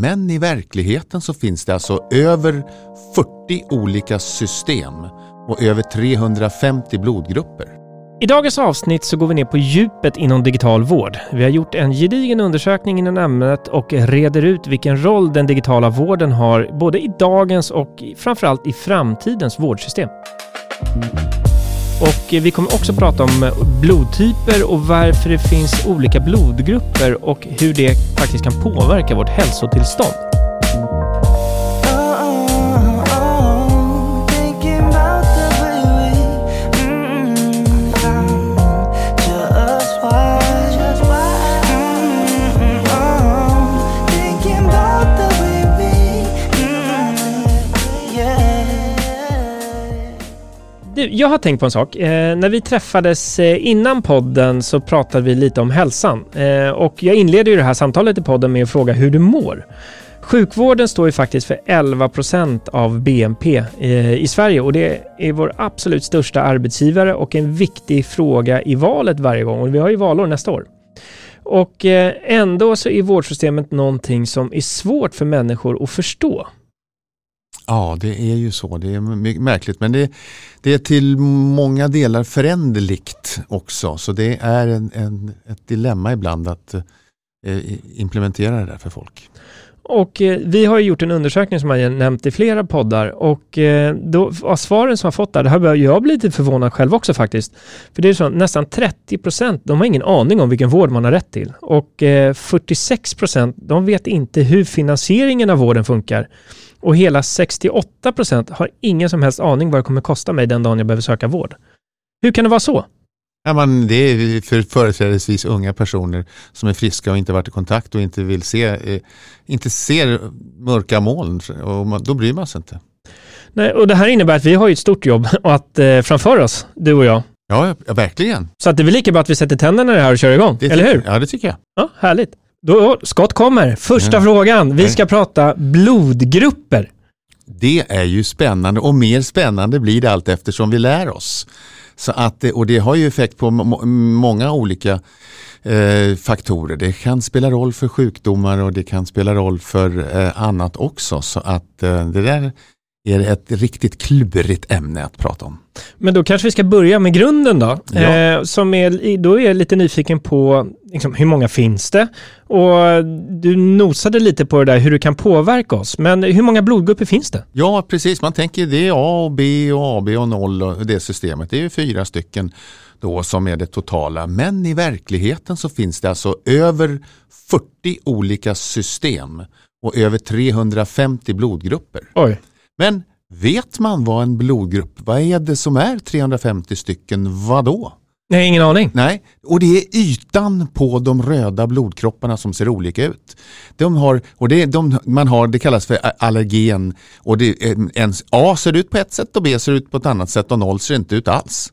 Men i verkligheten så finns det alltså över 40 olika system och över 350 blodgrupper. I dagens avsnitt så går vi ner på djupet inom digital vård. Vi har gjort en gedigen undersökning inom ämnet och reder ut vilken roll den digitala vården har både i dagens och framförallt i framtidens vårdsystem. Och eh, vi kommer också prata om eh, blodtyper och varför det finns olika blodgrupper och hur det faktiskt kan påverka vårt hälsotillstånd. Du, jag har tänkt på en sak. Eh, när vi träffades eh, innan podden så pratade vi lite om hälsan. Eh, och jag inleder ju det här samtalet i podden med att fråga hur du mår. Sjukvården står ju faktiskt för 11 procent av BNP eh, i Sverige och det är vår absolut största arbetsgivare och en viktig fråga i valet varje gång. Och vi har ju valår nästa år. Och eh, ändå så är vårdsystemet någonting som är svårt för människor att förstå. Ja, det är ju så. Det är märkligt. Men det, det är till många delar föränderligt också. Så det är en, en, ett dilemma ibland att eh, implementera det där för folk. Och eh, vi har gjort en undersökning som jag nämnt i flera poddar och eh, då, av svaren som jag fått där, det här börjar jag bli lite förvånad själv också faktiskt. För det är så nästan 30 procent, de har ingen aning om vilken vård man har rätt till. Och eh, 46 procent, de vet inte hur finansieringen av vården funkar. Och hela 68 procent har ingen som helst aning vad det kommer kosta mig den dagen jag behöver söka vård. Hur kan det vara så? Ja, man, det är för företrädesvis unga personer som är friska och inte varit i kontakt och inte vill se, eh, inte ser mörka moln och man, då bryr man sig inte. Nej, och det här innebär att vi har ett stort jobb att, eh, framför oss, du och jag. Ja, ja, verkligen. Så att det är väl lika bra att vi sätter tänderna i det här och kör igång, det eller hur? Ja, det tycker jag. Ja, härligt. Då, skott kommer. Första mm. frågan. Vi ska prata blodgrupper. Det är ju spännande och mer spännande blir det allt eftersom vi lär oss. Så att, och det har ju effekt på många olika eh, faktorer. Det kan spela roll för sjukdomar och det kan spela roll för eh, annat också. Så att eh, det där är ett riktigt klurigt ämne att prata om. Men då kanske vi ska börja med grunden då. Ja. Eh, som är, då är jag lite nyfiken på liksom, hur många finns det? Och du nosade lite på det där hur det kan påverka oss. Men hur många blodgrupper finns det? Ja, precis. Man tänker det är A och B och AB och 0 och det systemet. Det är ju fyra stycken då som är det totala. Men i verkligheten så finns det alltså över 40 olika system och över 350 blodgrupper. Oj. Men vet man vad en blodgrupp, vad är det som är 350 stycken, vadå? Nej, ingen aning. Nej, och det är ytan på de röda blodkropparna som ser olika ut. De har, och det, de, man har, det kallas för allergen. Och det, en, A ser ut på ett sätt och B ser ut på ett annat sätt och noll ser inte ut alls.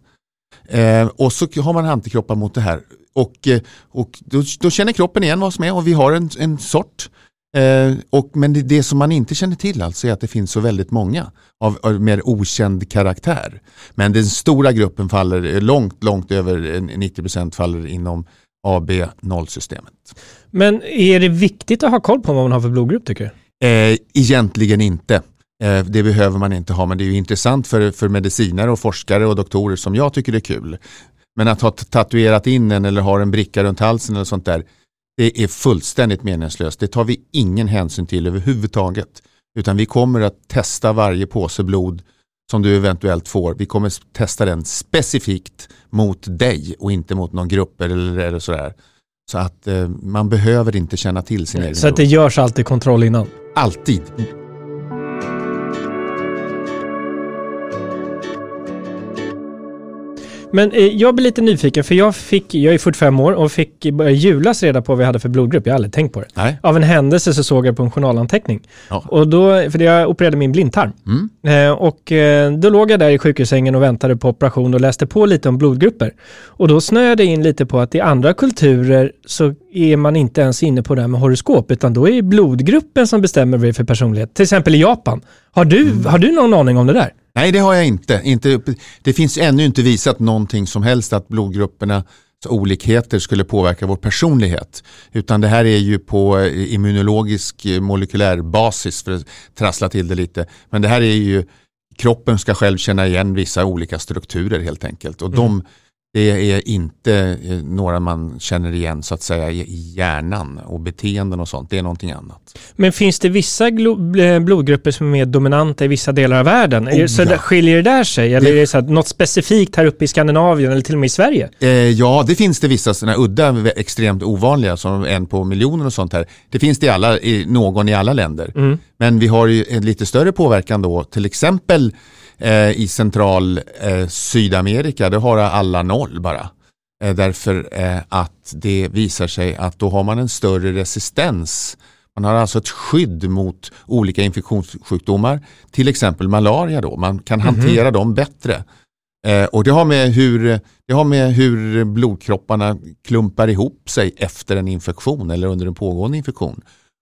Eh, och så har man antikroppar mot det här. Och, eh, och då, då, känner kroppen igen vad som är och vi har en, en sort Eh, och, men det, det, som man inte känner till alltså är att det finns så väldigt många av, av mer okänd karaktär. Men den stora gruppen faller långt, långt över 90% faller inom AB0-systemet. Men är det viktigt att ha koll på vad man har för blodgrupp tycker du? Eh, egentligen inte. Eh, det behöver man inte ha men det är intressant för, för medicinare och forskare och doktorer som jag tycker det är kul. Men att ha tatuerat in en eller ha en bricka runt halsen eller sånt där det är fullständigt meningslöst. Det tar vi ingen hänsyn till överhuvudtaget. Utan vi kommer att testa varje påse blod som du eventuellt får. Vi kommer testa den specifikt mot dig och inte mot någon grupp eller, eller sådär. Så att eh, man behöver inte känna till sin egen Så att det görs alltid kontroll innan? Alltid. Men eh, jag blir lite nyfiken för jag fick, jag är 45 år och fick börja julas reda på vad vi hade för blodgrupp. Jag har aldrig tänkt på det. Nej. Av en händelse så såg jag på en journalanteckning. Ja. Och då, för jag opererade min blindtarm. Mm. Eh, och eh, då låg jag där i sjukhussängen och väntade på operation och läste på lite om blodgrupper. Och då snöade jag in lite på att i andra kulturer så är man inte ens inne på det här med horoskop utan då är det blodgruppen som bestämmer vad det är för personlighet. Till exempel i Japan. Har du, mm. har du någon aning om det där? Nej, det har jag inte. inte. Det finns ännu inte visat någonting som helst att blodgrupperna olikheter skulle påverka vår personlighet. Utan det här är ju på eh, immunologisk eh, molekylär basis för att trassla till det lite. Men det här är ju kroppen ska själv känna igen vissa olika strukturer helt enkelt. Och mm. de det är inte eh, några man känner igen så att säga i hjärnan och beteenden och sånt. Det är någonting annat. Men finns det vissa blodgrupper som är mer dominanta i vissa delar av världen? Oh, så ja. Skiljer det där sig? Eller det... är det så att något specifikt här uppe i Skandinavien eller till och med i Sverige? Eh, ja, det finns det vissa sådana udda, extremt ovanliga som en på miljoner och sånt här. Det finns det i alla, i, någon i alla länder. Mm. Men vi har ju en lite större påverkan då, till exempel i central eh, Sydamerika, då har alla noll bara. Eh, därför eh, att det visar sig att då har man en större resistens. Man har alltså ett skydd mot olika infektionssjukdomar, till exempel malaria då. Man kan mm -hmm. hantera dem bättre. Eh, och det har, med hur, det har med hur blodkropparna klumpar ihop sig efter en infektion eller under en pågående infektion.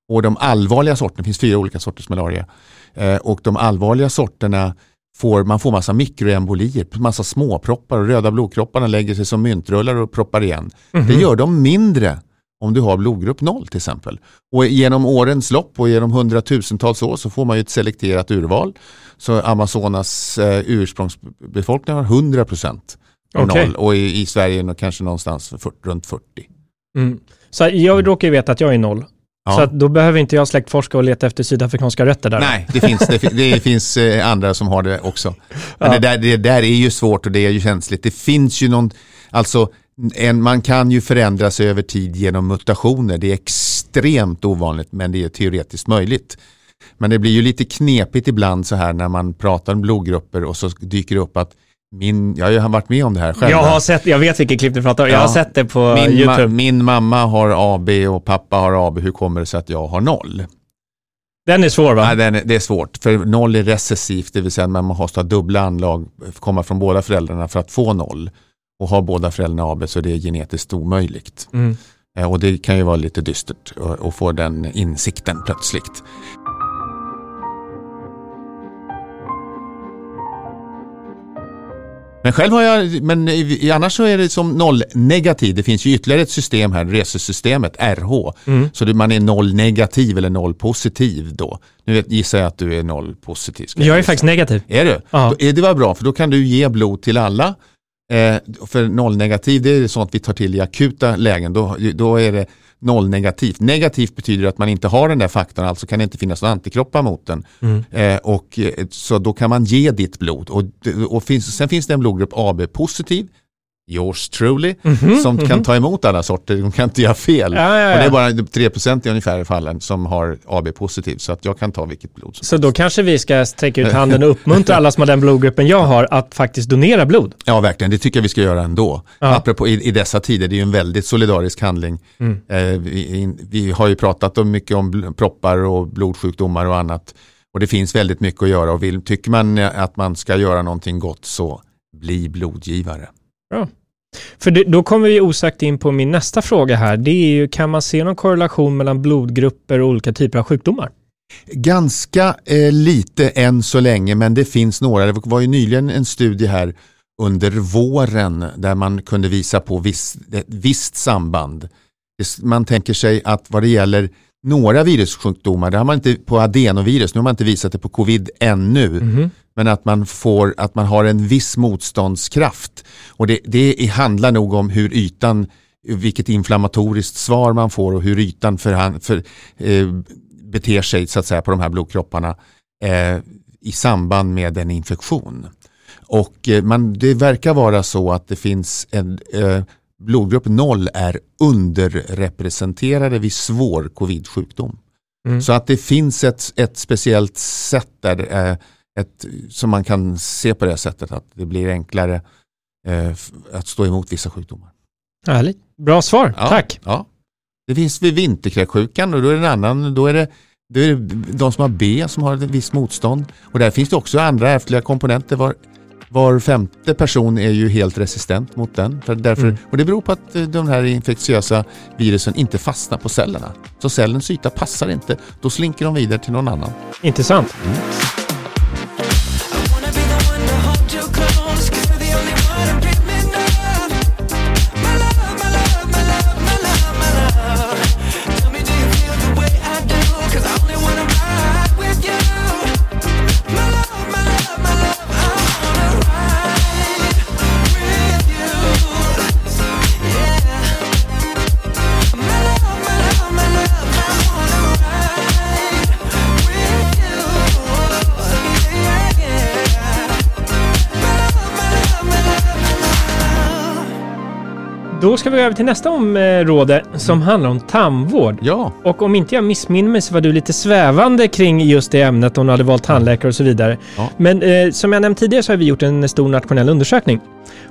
Och de allvarliga sorterna, det finns fyra olika sorters malaria, eh, och de allvarliga sorterna får, man får massa mikroembolier, massa småproppar och röda blodkropparna lägger sig som myntrullar och proppar igen. Mm -hmm. Det gör de mindre om du har blodgrupp 0 till exempel. Och genom årens lopp och genom hundratusentals år så får man ju ett selekterat urval. Så Amazonas eh, ursprungsbefolkning har 100 procent okay. noll och i, i Sverige kanske någonstans för, runt 40. Mm. Så jag råkar ju veta att jag är noll Ja. Så då behöver inte jag släktforska och leta efter sydafrikanska rötter där. Nej, det finns, det, det finns eh, andra som har det också. Men ja. det, där, det där är ju svårt och det är ju känsligt. Det finns ju någon, alltså en, man kan ju förändra sig över tid genom mutationer. Det är extremt ovanligt men det är teoretiskt möjligt. Men det blir ju lite knepigt ibland så här när man pratar om blodgrupper och så dyker det upp att min, jag har varit med om det här själv. Jag har sett, jag vet vilket klipp du pratar om. Ja. Jag har sett det på min YouTube. Ma min mamma har AB och pappa har AB. Hur kommer det sig att jag har noll? Den är svår va? Nej, den är, det är svårt. För noll är recessivt, det vill säga att man måste ha dubbla anlag, komma från båda föräldrarna för att få noll. Och har båda föräldrarna AB så det är genetiskt omöjligt. Mm. Eh, och det kan ju vara lite dystert att få den insikten plötsligt. Men själv har jag, men annars så är det som noll negativ. Det finns ju ytterligare ett system här, resesystemet, RH. Mm. Så man är noll negativ eller noll positiv då. Nu gissar jag att du är noll positiv. Jag, jag är faktiskt negativ. Är du? Ja. Då, det var bra, för då kan du ge blod till alla. Eh, för noll negativ, det är sånt vi tar till i akuta lägen. Då, då är det nollnegativt. Negativt betyder att man inte har den där faktorn, alltså kan det inte finnas några antikroppar mot den. Mm. Eh, och, eh, så då kan man ge ditt blod. Och, och finns, sen finns det en blodgrupp AB positiv yours truly, mm -hmm, som mm -hmm. kan ta emot alla sorter, de kan inte göra fel. Ja, ja, ja. Och det är bara 3% i ungefär fallen som har AB positiv, så att jag kan ta vilket blod som Så helst. då kanske vi ska sträcka ut handen och uppmuntra alla som har den blodgruppen jag har att faktiskt donera blod? Ja, verkligen. Det tycker jag vi ska göra ändå. Ja. Apropå i, i dessa tider, det är ju en väldigt solidarisk handling. Mm. Eh, vi, vi, har ju pratat om mycket om proppar och blodsjukdomar och annat. Och det finns väldigt mycket att göra och vill, tycker man att man ska göra någonting gott så bli blodgivare. Bra. För det, då kommer vi osagt in på min nästa fråga här. Det är ju, kan man se någon korrelation mellan blodgrupper och olika typer av sjukdomar? Ganska eh, lite än så länge, men det finns några. Det var ju nyligen en studie här under våren där man kunde visa på viss, ett visst samband. Man tänker sig att vad det gäller några virussjukdomar, det har man inte på adenovirus, nu har man inte visat det på covid ännu, mm. men att man, får, att man har en viss motståndskraft. Och det, det handlar nog om hur ytan, vilket inflammatoriskt svar man får och hur ytan för, för, eh, beter sig så att säga, på de här blodkropparna eh, i samband med en infektion. Och eh, man, det verkar vara så att det finns en eh, blodgrupp 0 är underrepresenterade vid svår covid-sjukdom. Mm. Så att det finns ett, ett speciellt sätt där, eh, ett, som man kan se på det sättet att det blir enklare eh, att stå emot vissa sjukdomar. Härligt. Bra svar, ja, tack. Ja. Det finns vid vinterkräksjukan och då är det en annan, då är det, då är det de som har B som har ett visst motstånd. Och där finns det också andra ärftliga komponenter. Var var femte person är ju helt resistent mot den. För därför, mm. Och det beror på att eh, de här infektiösa virusen inte fastnar på cellerna. Så cellens yta passar inte. Då slinker de vidare till någon annan. Intressant. Mm. Då ska vi över till nästa område som handlar om tandvård. Ja, Och om inte jag missminner mig så var du lite svävande kring just det ämnet om du hade valt tandläkare och så vidare. Ja. Men eh, som jag nämnt tidigare så har vi gjort en stor nationell undersökning.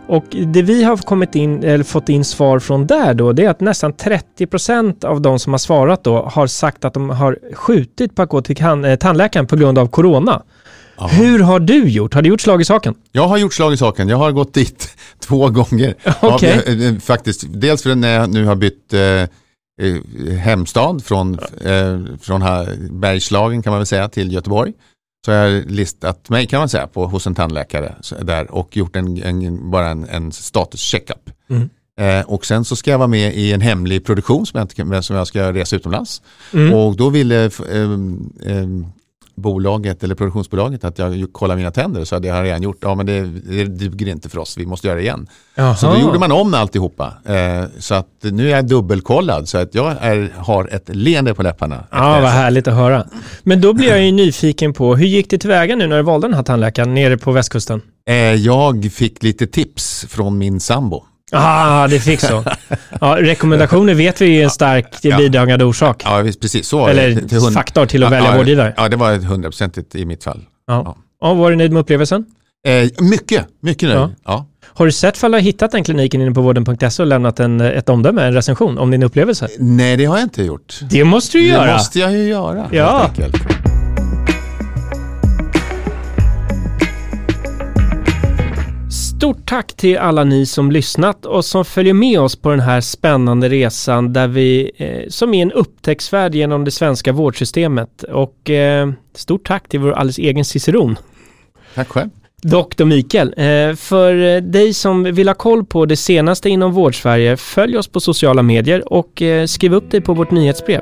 Och det vi har kommit in, eller fått in svar från där då, det är att nästan 30% av de som har svarat då har sagt att de har skjutit på att gå till eh, tandläkaren på grund av corona. Ja. Hur har du gjort? Har du gjort slag i saken? jag har gjort slag i saken. Jag har gått dit två gånger. Okej. Ja, eh, faktiskt, dels för när jag nu har bytt eh, eh, hemstad från, eh, från här, Bergslagen kan man väl säga till Göteborg. Så har jag listat mig kan man säga på, hos en tandläkare där och gjort en, en, bara en, en status checkup. Mm. Eh, och sen så ska jag vara med i en hemlig produktion som jag, inte som jag ska resa utomlands. Mm. Och då ville ehm, ehm, bolaget eller produktionsbolaget att jag kollar mina tänder så hade jag redan gjort, ja men det, det duger inte för oss, vi måste göra det igen. Så då gjorde man om alltihopa. Eh, så att nu är jag dubbelkollad så att jag är, har ett leende på läpparna. Ja, vad detta. härligt att höra. Men då blir jag ju nyfiken på, hur gick det tillväga nu när du valde den här tandläkaren nere på västkusten? Eh, jag fick lite tips från min sambo. Ah, det fick så. Ja, rekommendationer vet vi är en stark bidragande orsak. Ja, precis så. det. Eller Till- hund- faktor till att Ja, välja ja, vårdgivare. Ja, det var hundraprocentigt i mitt fall. Ja. Ja, var du nöjd med upplevelsen? Eh, mycket, mycket nöjd. Ja. Har du sett fall du har hittat den kliniken inne på vården.se och lämnat en, ett omdöme, en recension om din upplevelse? Nej, det har jag inte gjort. Det måste du Det göra. måste jag ju göra. Ja. helt enkelt. Stort tack till alla ni som lyssnat och som följer med oss på den här spännande resan där vi, eh, som är en upptäcktsfärd genom det svenska vårdsystemet. Och eh, stort tack till vår alldeles egen ciceron. Tack själv. Doktor Mikael, eh, för dig som vill ha koll på det senaste inom Vårdsverige, följ oss på sociala medier och eh, skriv upp dig på vårt nyhetsbrev.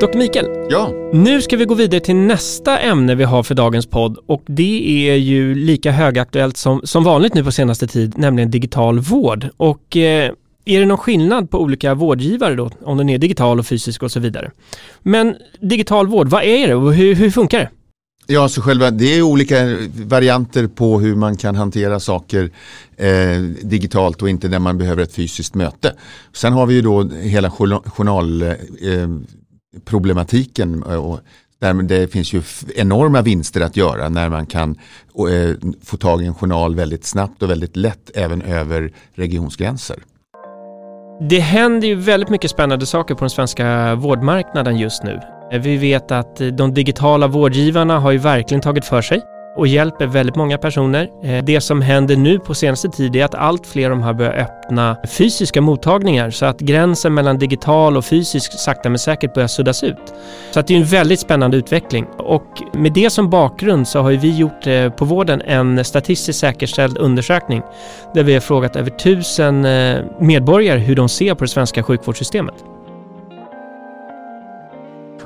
Doktor Mikael, Ja, nu ska vi gå vidare till nästa ämne vi har för dagens podd och det är ju lika högaktuellt som, som vanligt nu på senaste tid, nämligen digital vård. Och eh, är det någon skillnad på olika vårdgivare då, om den är digital och fysisk och så vidare? Men digital vård, vad är det och hur, hur funkar det? Ja, så själva, det är olika varianter på hur man kan hantera saker eh, digitalt och inte när man behöver ett fysiskt möte. Sen har vi ju då hela journalproblematiken eh, problematiken, eh, och där det finns ju enorma vinster att göra när man kan eh, få tag i en journal väldigt snabbt och väldigt lätt även över regionsgränser. Det händer ju väldigt mycket spännande saker på den svenska vårdmarknaden just nu. Eh, vi vet att de digitala vårdgivarna har ju verkligen tagit för sig och hjälper väldigt många personer. Eh, det som händer nu på senaste tid är att allt fler av de här börjar öppna fysiska mottagningar så att gränsen mellan digital och fysisk sakta men säkert börjar suddas ut. Så att det är en väldigt spännande utveckling och med det som bakgrund så har ju vi gjort eh, på vården en statistiskt säkerställd undersökning där vi har frågat över tusen eh, medborgare hur de ser på det svenska sjukvårdssystemet.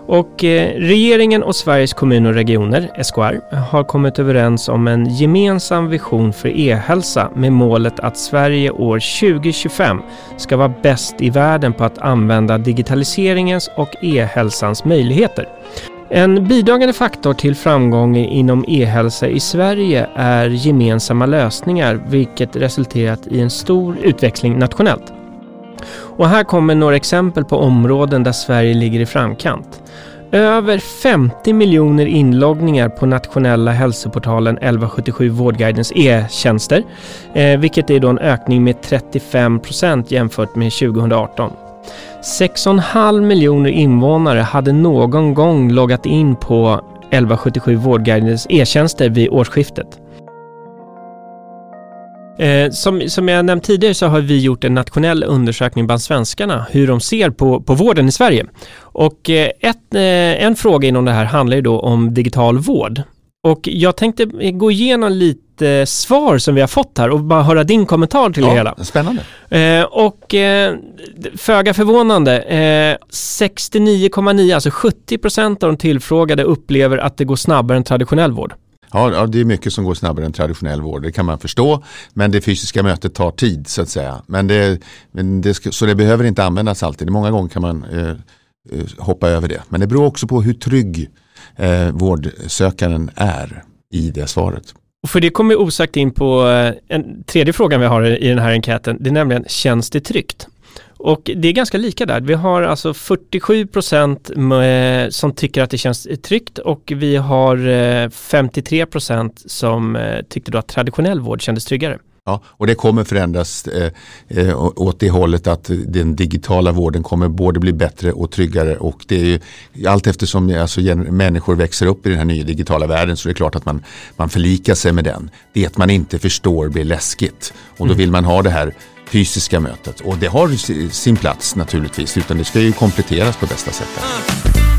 Och eh, regeringen och Sveriges kommuner och regioner, SKR, har kommit överens om en gemensam vision för e-hälsa med målet att Sverige år 2025 ska vara bäst i världen på att använda digitaliseringens och e-hälsans möjligheter. En bidragande faktor till framgång inom e-hälsa i Sverige är gemensamma lösningar vilket resulterat i en stor utväxling nationellt. Och här kommer några exempel på områden där Sverige ligger i framkant. Över 50 miljoner inloggningar på nationella hälsoportalen 1177 Vårdguidens e-tjänster, eh, vilket är då en ökning med 35 procent jämfört med 2018. 6,5 miljoner invånare hade någon gång loggat in på 1177 Vårdguidens e-tjänster vid årsskiftet. Eh, som, som jag nämnt tidigare så har vi gjort en nationell undersökning bland svenskarna hur de ser på, på vården i Sverige. Och eh, ett, eh, en fråga inom det här handlar ju då om digital vård. Och jag tänkte gå igenom lite svar som vi har fått här och bara höra din kommentar till det hela. Spännande. Eh, och eh, föga förvånande, eh, 69,9, alltså 70 procent av de tillfrågade upplever att det går snabbare än traditionell vård. Ja, ja, det är mycket som går snabbare än traditionell vård, det kan man förstå. Men det fysiska mötet tar tid så att säga. Men det, men det så det behöver inte användas alltid. Många gånger kan man eh, eh, hoppa över det. Men det beror också på hur trygg eh, vårdsökaren är i det svaret. För det kommer osagt in på eh, en tredje frågan vi har i den här enkäten. Det är nämligen, känns det tryggt? Och det är ganska lika där. Vi har alltså 47 procent som tycker att det känns tryggt och vi har 53 eh, procent som eh, tyckte då att traditionell vård kändes tryggare. Ja, och det kommer förändras eh, eh åt det hållet att den digitala vården kommer både bli bättre och tryggare och det är ju allt eftersom alltså, människor växer upp i den här nya digitala världen så är det klart att man, man förlikar sig med den. Det man inte förstår blir läskigt och då mm. vill man ha det här fysiska mötet och det har sin plats naturligtvis utan det ska ju kompletteras på bästa sätt.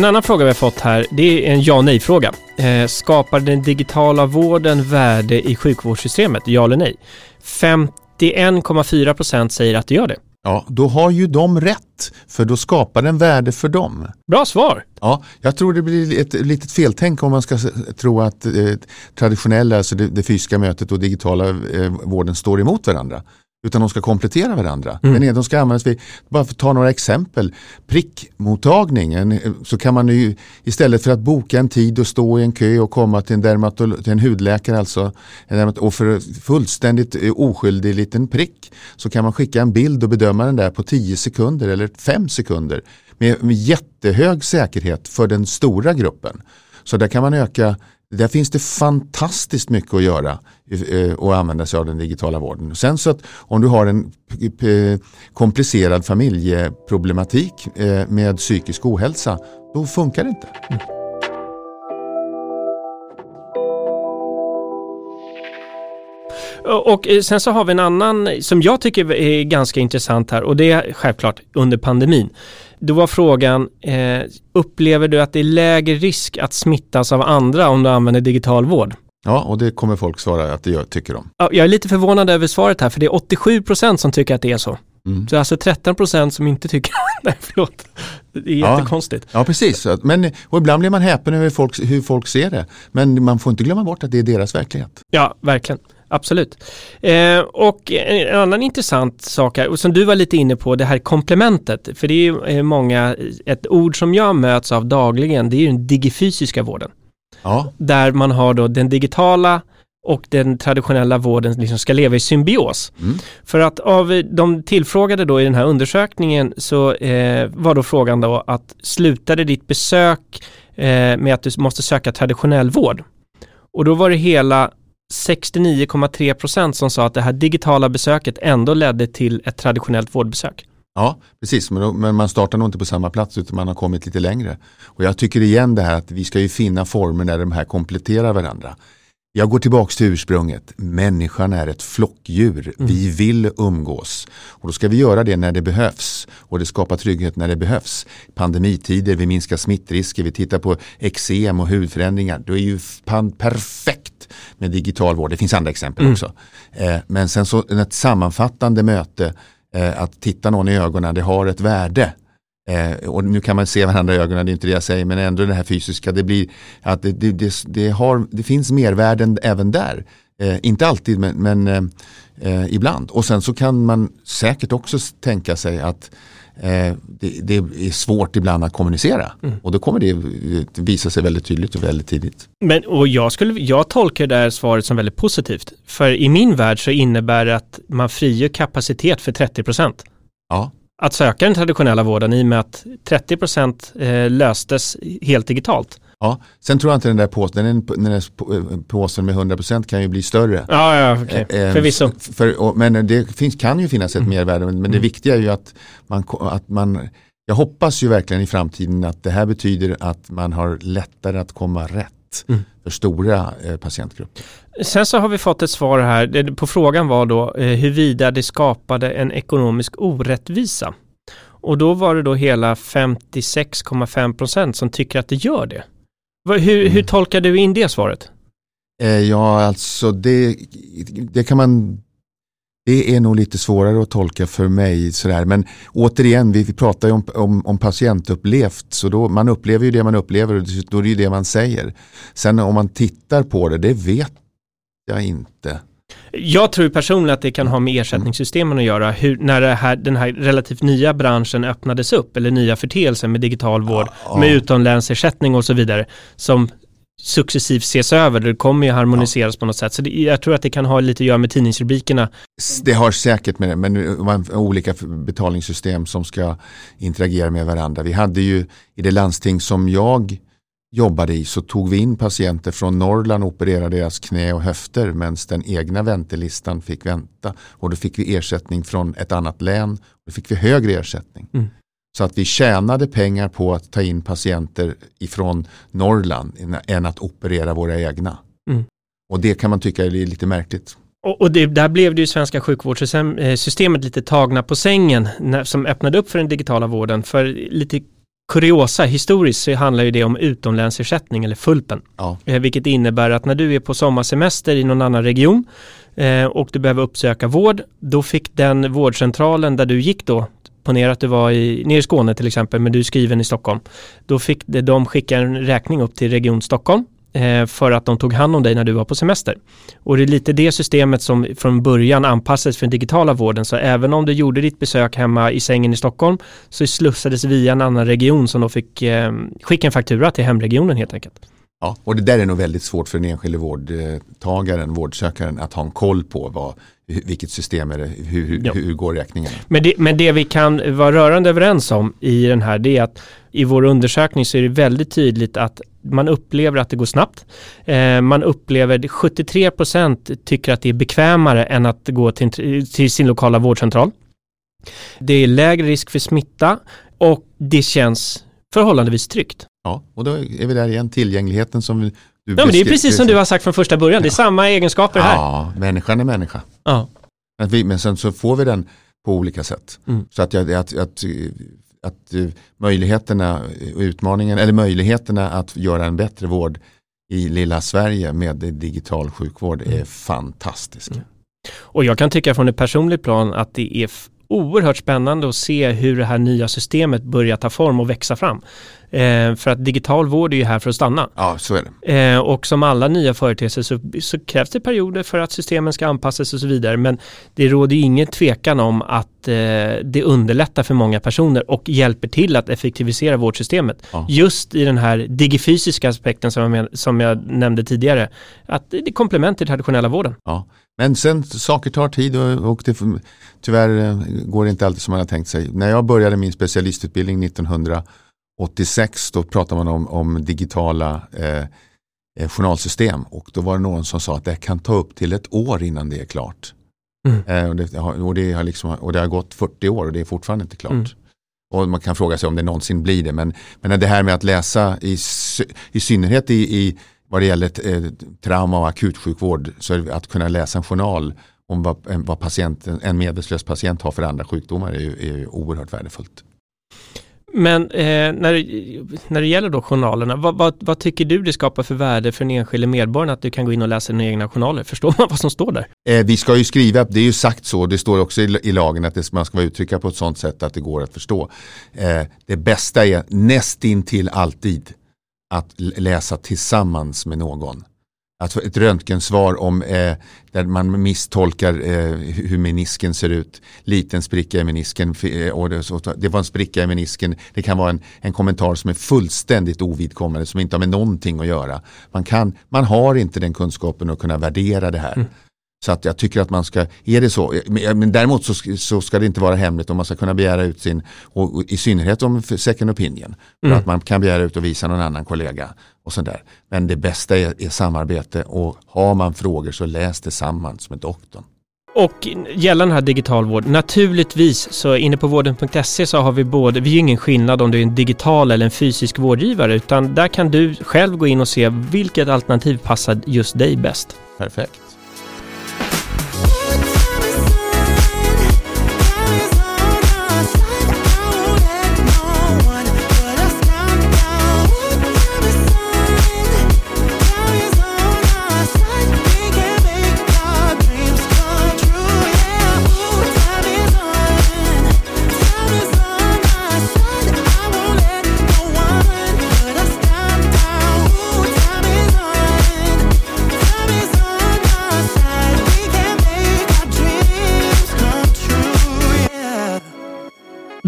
En annan fråga vi har fått här, det är en ja nej-fråga. Eh, skapar den digitala vården värde i sjukvårdssystemet? Ja eller nej? 51,4 procent säger att det gör det. Ja, då har ju de rätt, för då skapar den värde för dem. Bra svar! Ja, jag tror det blir ett litet feltänk om man ska tro att eh, traditionella, alltså det, det, fysiska mötet och digitala eh, vården står emot varandra. Utan de ska komplettera varandra. Mm. Den ena de ska användas vid, bara för att ta några exempel, prickmottagningen. Så kan man ju istället för att boka en tid och stå i en kö och komma till en, dermatolo- till en hudläkare alltså, och för fullständigt eh, oskyldig liten prick så kan man skicka en bild och bedöma den där på 10 sekunder eller 5 sekunder med, med jättehög säkerhet för den stora gruppen. Så där kan man öka där finns det fantastiskt mycket att göra eh, och använda sig av den digitala vården. Sen så att om du har en komplicerad familjeproblematik eh, med psykisk ohälsa, då funkar det inte. Mm. Och eh, sen så har vi en annan som jag tycker är ganska intressant här och det är självklart under pandemin. Då var frågan, eh, upplever du att det är lägre risk att smittas av andra om du använder digital vård? Ja, och det kommer folk svara att det gör, tycker de. Ja, jag är lite förvånad över svaret här, för det är 87 procent som tycker att det är så. Mm. Så alltså 13 procent som inte tycker, nej förlåt, det är ja. jättekonstigt. Ja, precis. Men, och ibland blir man häpen över folk, hur folk ser det. Men man får inte glömma bort att det är deras verklighet. Ja, verkligen. Absolut. Eh, och en annan intressant sak här, och som du var lite inne på, det här komplementet. För det är ju eh, många, ett ord som jag möts av dagligen, det är ju den digifysiska vården. Ja. Där man har då den digitala och den traditionella vården liksom ska leva i symbios. Mm. För att av de tillfrågade då i den här undersökningen så eh, var då frågan då att slutade ditt besök eh, med att du måste söka traditionell vård? Och då var det hela 69,3 procent som sa att det här digitala besöket ändå ledde till ett traditionellt vårdbesök. Ja, precis, men, man startar nog inte på samma plats utan man har kommit lite längre. Och jag tycker igen det här att vi ska ju finna former när de här kompletterar varandra. Jag går tillbaka till ursprunget. Människan är ett flockdjur. Mm. Vi vill umgås. Och då ska vi göra det när det behövs. Och det skapar trygghet när det behövs. Pandemitider, vi minskar smittrisker, vi tittar på eksem och hudförändringar. Det är ju perfekt med digital vård. Det finns andra exempel mm. också. Eh, men sen så ett sammanfattande möte, eh, att titta någon i ögonen, det har ett värde. Eh, och nu kan man se varandra i ögonen, det är inte det jag säger, men ändå det här fysiska, det blir att det, det, det, det har, det finns mervärden även där. Eh, inte alltid, men, men eh, eh, ibland. Och sen så kan man säkert också tänka sig att det, det, är svårt ibland att kommunicera. Mm. Och då kommer det visa sig väldigt tydligt och väldigt tidigt. Men, och jag, skulle, jag tolkar det här svaret som väldigt positivt. För i min värld så innebär det att man frigör kapacitet för 30 procent. Ja att söka den traditionella vården i och med att 30 procent eh, löstes helt digitalt. Ja, sen tror jag inte den där påsen, den, den där eh, påsen med 100 procent kan ju bli större. Ja, ja okay. eh, förvisso. För, men det finns, kan ju finnas ett mm. mervärde, men mm. det viktiga är ju att man, att man jag hoppas ju verkligen i framtiden att det här betyder att man har lättare att komma rätt mm. för stora eh, patientgrupper. Sen så har vi fått ett svar här, på frågan var då eh, huruvida det skapade en ekonomisk orättvisa. Och då var det då hela 56,5 procent som tycker att det gör det. Hur, hur Mm. tolkar du in det svaret? Eh, ja, alltså det, det kan man det är nog lite svårare att tolka för mig. Sådär. Men återigen, vi, vi pratar ju om, om, om patientupplevt. Så då, man upplever ju det man upplever och då är det ju det man säger. Sen om man tittar på det, det vet jag inte. Jag tror personligen att det kan ha med ersättningssystemen att göra. Hur, när här, den här relativt nya branschen öppnades upp, eller nya förteelser med digital vård, Ja, med ja. utomlänsersättning och så vidare, som successivt ses över. Det kommer ju harmoniseras på något sätt. Så det, jag tror att det kan ha lite att göra med tidningsrubrikerna. Det har säkert med det, men man olika betalningssystem som ska interagera med varandra. Vi hade ju i det landsting som jag jobbade i så tog vi in patienter från Norrland och opererade deras knä och höfter medan den egna väntelistan fick vänta. Och då fick vi ersättning från ett annat län. Då fick vi högre ersättning. Mm. Så att vi tjänade pengar på att ta in patienter ifrån Norrland än att operera våra egna. Mm. Och det kan man tycka är lite märkligt. Och, och det, där blev det ju svenska sjukvårdssystemet lite tagna på sängen när, som öppnade upp för den digitala vården. För lite kuriosa historiskt så handlar ju det om utomlänsersättning eller FULPen. Ja. Eh, vilket innebär att när du är på sommarsemester i någon annan region eh, och du behöver uppsöka vård, då fick den vårdcentralen där du gick då, ponera att du var i, nere i Skåne till exempel, men du är skriven i Stockholm, då fick de skicka en räkning upp till Region Stockholm för att de tog hand om dig när du var på semester. Och det är lite det systemet som från början anpassades för den digitala vården, så även om du gjorde ditt besök hemma i sängen i Stockholm så slussades via en annan region som då fick eh, skicka en faktura till hemregionen helt enkelt. Ja, och det där är nog väldigt svårt för den enskilde vårdtagaren, vårdsökaren att ha en koll på vad, vilket system är det, hur, hur, Ja. hur går räkningen. Men det, men det vi kan vara rörande överens om i den här det är att i vår undersökning så är det väldigt tydligt att man upplever att det går snabbt. Eh, man upplever 73% tycker att det är bekvämare än att gå till, en- till sin lokala vårdcentral. Det är lägre risk för smitta och det känns förhållandevis tryggt. Ja, och då är vi där igen, tillgängligheten som du Ja, men det är precis som du har sagt från första början. Det är samma egenskaper här. Ja, människan är människa. Ja. Men, vi, men sen så får vi den på olika sätt. Mm. Så att, jag, att, att, att eh, möjligheterna och utmaningen, eller möjligheterna att göra en bättre vård i lilla Sverige med digital sjukvård Mm. är fantastiska. Och jag kan tycka från ett personligt plan att det är oerhört spännande att se hur det här nya systemet börjar ta form och växa fram. Eh, för att digital vård är ju här för att stanna. Ja, så är det. Eh, och som alla nya företeelser så, så krävs det perioder för att systemen ska anpassas och så vidare. Men det råder ju ingen tvekan om att eh, det underlättar för många personer och hjälper till att effektivisera vårdsystemet. Ja. Just i den här digifysiska aspekten som jag, men, som jag nämnde tidigare. Att det är komplement till traditionella vården. Ja. Men sen saker tar tid och, och det, tyvärr eh, går det inte alltid som man har tänkt sig. När jag började min specialistutbildning 1986 då pratade man om, om digitala eh, eh, journalsystem och då var det någon som sa att det kan ta upp till ett år innan det är klart. Mm. Eh, och, det, har- och, det har liksom, och det har gått 40 år och det är fortfarande inte klart. Mm. Och man kan fråga sig om det någonsin blir det. Men, men det här med att läsa i, i synnerhet i, i vad det gäller eh, trauma och akutsjukvård så är det att kunna läsa en journal om vad, en- vad patienten, en medvetslös patient har för andra sjukdomar är ju, är ju oerhört värdefullt. Men eh, när, det- när det gäller då journalerna, vad, vad, vad tycker du det skapar för värde för den enskilde medborgaren att du kan gå in och läsa dina egna journaler? Förstår man vad som står där? Eh, vi ska ju skriva, det är ju sagt så, det står också i, i lagen att det, man ska uttrycka på ett sådant sätt att det går att förstå. Eh, det bästa är nästintill alltid att läsa tillsammans med någon. Att få ett röntgensvar om eh, där man misstolkar eh, hur menisken ser ut. Liten spricka i menisken. eh, Och det, var en spricka i menisken. Det kan vara en, en kommentar som är fullständigt ovidkommande som inte har med någonting att göra. Man, kan, man har inte den kunskapen att kunna värdera det här. Så att jag tycker att man ska, är det så, men men däremot så, så ska det inte vara hemligt om man ska kunna begära ut sin, och, och i synnerhet om second opinion, för Mm. att man kan begära ut och visa någon annan kollega och sådär. Men det bästa är, är samarbete och har man frågor så läs tillsammans med doktorn. Och gällande den här digital vård, naturligtvis så inne på vården.se så har vi både, vi är ju ingen skillnad om du är en digital eller en fysisk vårdgivare utan där kan du själv gå in och se vilket alternativ passar just dig bäst. Perfekt.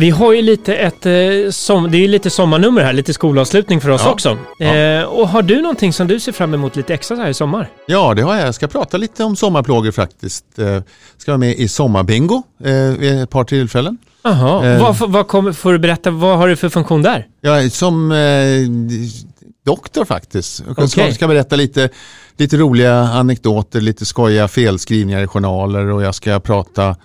Vi har ju lite ett, eh, som, det är ju lite sommarnummer här, lite skolavslutning för oss Ja. också. Ja. Eh, och har du någonting som du ser fram emot lite extra så här i sommar? Ja, det har jag. Jag ska prata lite om sommarplågor faktiskt. Eh, ska vara med i Sommarbingo eh, vid ett par tillfällen. Jaha, vad, vad kommer, får du berätta, vad har du för funktion där? Jag är som doktor faktiskt. Jag ska, Okej. ska berätta lite, lite roliga anekdoter, lite skojiga felskrivningar i journaler och jag ska prata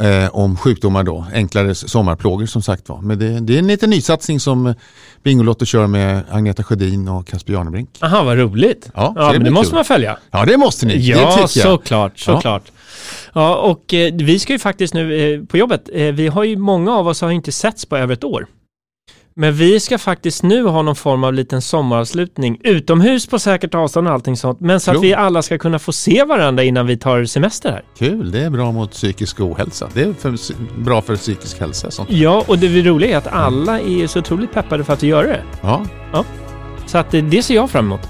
eh, om sjukdomar då, enklare sommarplågor som sagt var. Men det, det är en liten nysatsning som Bingolotto kör med Agneta Sjödin och Casper Janebrink. Aha, vad roligt. Ja, Ja, det men det måste kul. man följa. Ja, det måste ni. det Ja, jag. såklart, såklart. Ja. och eh, vi ska ju faktiskt nu eh, på jobbet, eh, vi har ju, många av oss har ju inte setts på över ett år. Men vi ska faktiskt nu ha någon form av liten sommaravslutning utomhus på säkert avstånd och allting sånt. Men så att Jo. vi alla ska kunna få se varandra innan vi tar semester här. Kul, det är bra mot psykisk ohälsa. Det är för, bra för psykisk hälsa. Sånt. Ja, och det roliga är att alla är så otroligt peppade för att göra det. Ja, Så att det ser jag fram emot.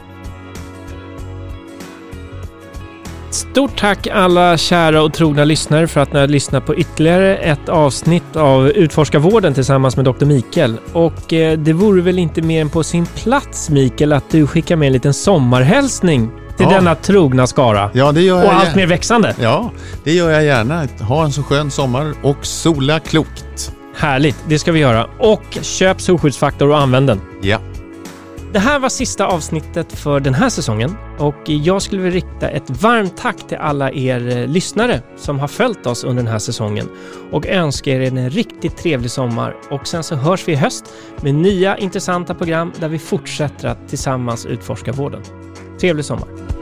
Stort tack alla kära och trogna lyssnare för att ni har lyssnat på ytterligare ett avsnitt av Utforskarvården tillsammans med Dr. Mikael. Och eh, det vore väl inte mer än på sin plats Mikael att du skickar med en liten sommarhälsning till Ja. denna trogna skara. ja det gör Och jag allt gärna. mer växande. Ja, det gör jag gärna. Ha en så skön sommar och sola klokt. Härligt, det ska vi göra. Och köp solskyddsfaktor och använd den. Ja. Det här var sista avsnittet för den här säsongen och jag skulle vilja rikta ett varmt tack till alla er eh, lyssnare som har följt oss under den här säsongen och önskar er en riktigt trevlig sommar. Och sen så hörs vi i höst med nya intressanta program där vi fortsätter att tillsammans utforska vården. Trevlig sommar!